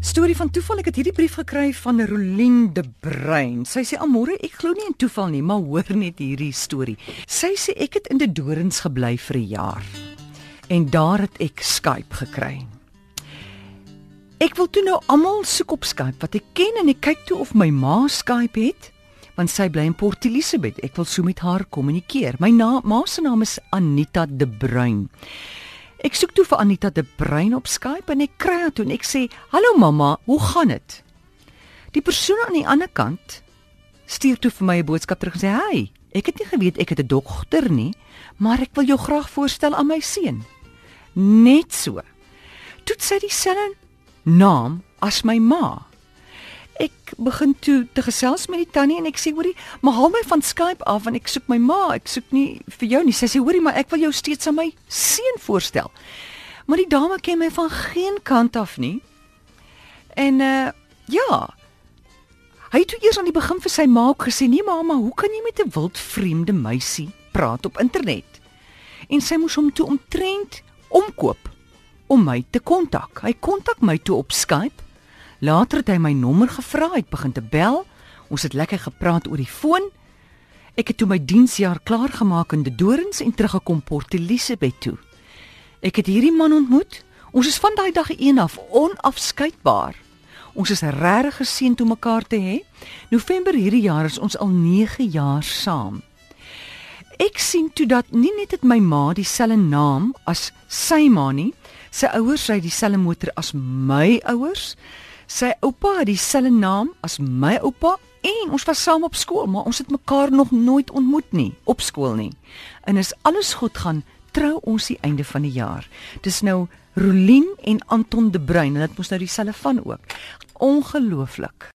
Storie van toeval. Ek het hierdie brief gekry van Rolien de Bruin. Sy sê: "Amore, ek glo nie in toeval nie, maar hoor net hierdie storie." Sy sê ek het in die Dorings gebly vir 'n jaar. En daar het ek Skype gekry. Ek wil toe nou almal soek op Skype wat ek ken en ek kyk toe of my ma Skype het, want sy bly in Port Elizabeth. Ek wil so met haar kommunikeer. My na, ma se naam is Anita de Bruin. Ek soek toe vir Anita de Bruin op Skype en ek kry haar toe en ek sê: "Hallo mamma, hoe gaan dit?" Die persoon aan die ander kant stuur toe vir my 'n boodskap terug en sê: "Hey, ek het nie geweet ek het 'n dogter nie, maar ek wil jou graag voorstel aan my seun." Net so. Toe sê dieselfde naam as my ma ek begin toe te gesels met die tannie en ek sê hoorie, maar haal my van Skype af want ek soek my ma, ek soek nie vir jou nie. Sy sê hoorie, maar ek wil jou steeds aan my seun voorstel. Maar die dame ken my van geen kant af nie. En uh ja. Hy het eers aan die begin vir sy ma ook gesê, "Nee mamma, hoe kan jy met 'n wildvreemde meisie praat op internet?" En sy moes hom toe omtrent omkoop om my te kontak. Hy kontak my toe op Skype Later het hy my nommer gevra, het begin te bel. Ons het lekker gepraat oor die foon. Ek het toe my diensjaar klaar gemaak in die Dorings en teruggekom Port Elizabeth toe. Ek het hierdie man ontmoet. Ons is van daai dag een af onafskeidbaar. Ons is regtig geseënd om mekaar te hê. November hierdie jaar is ons al 9 jaar saam. Ek sien toe dat nie net het my ma dieselfde naam as sy ma nie, sy ouers ry dieselfde motor as my ouers. Sy oupa het dieselfde naam as my oupa en ons was saam op skool, maar ons het mekaar nog nooit ontmoet nie op skool nie. En as alles goed gaan, trou ons die einde van die jaar. Dis nou Rolien en Anton de Bruin en dit mos nou dieselfde van ook. Ongelooflik.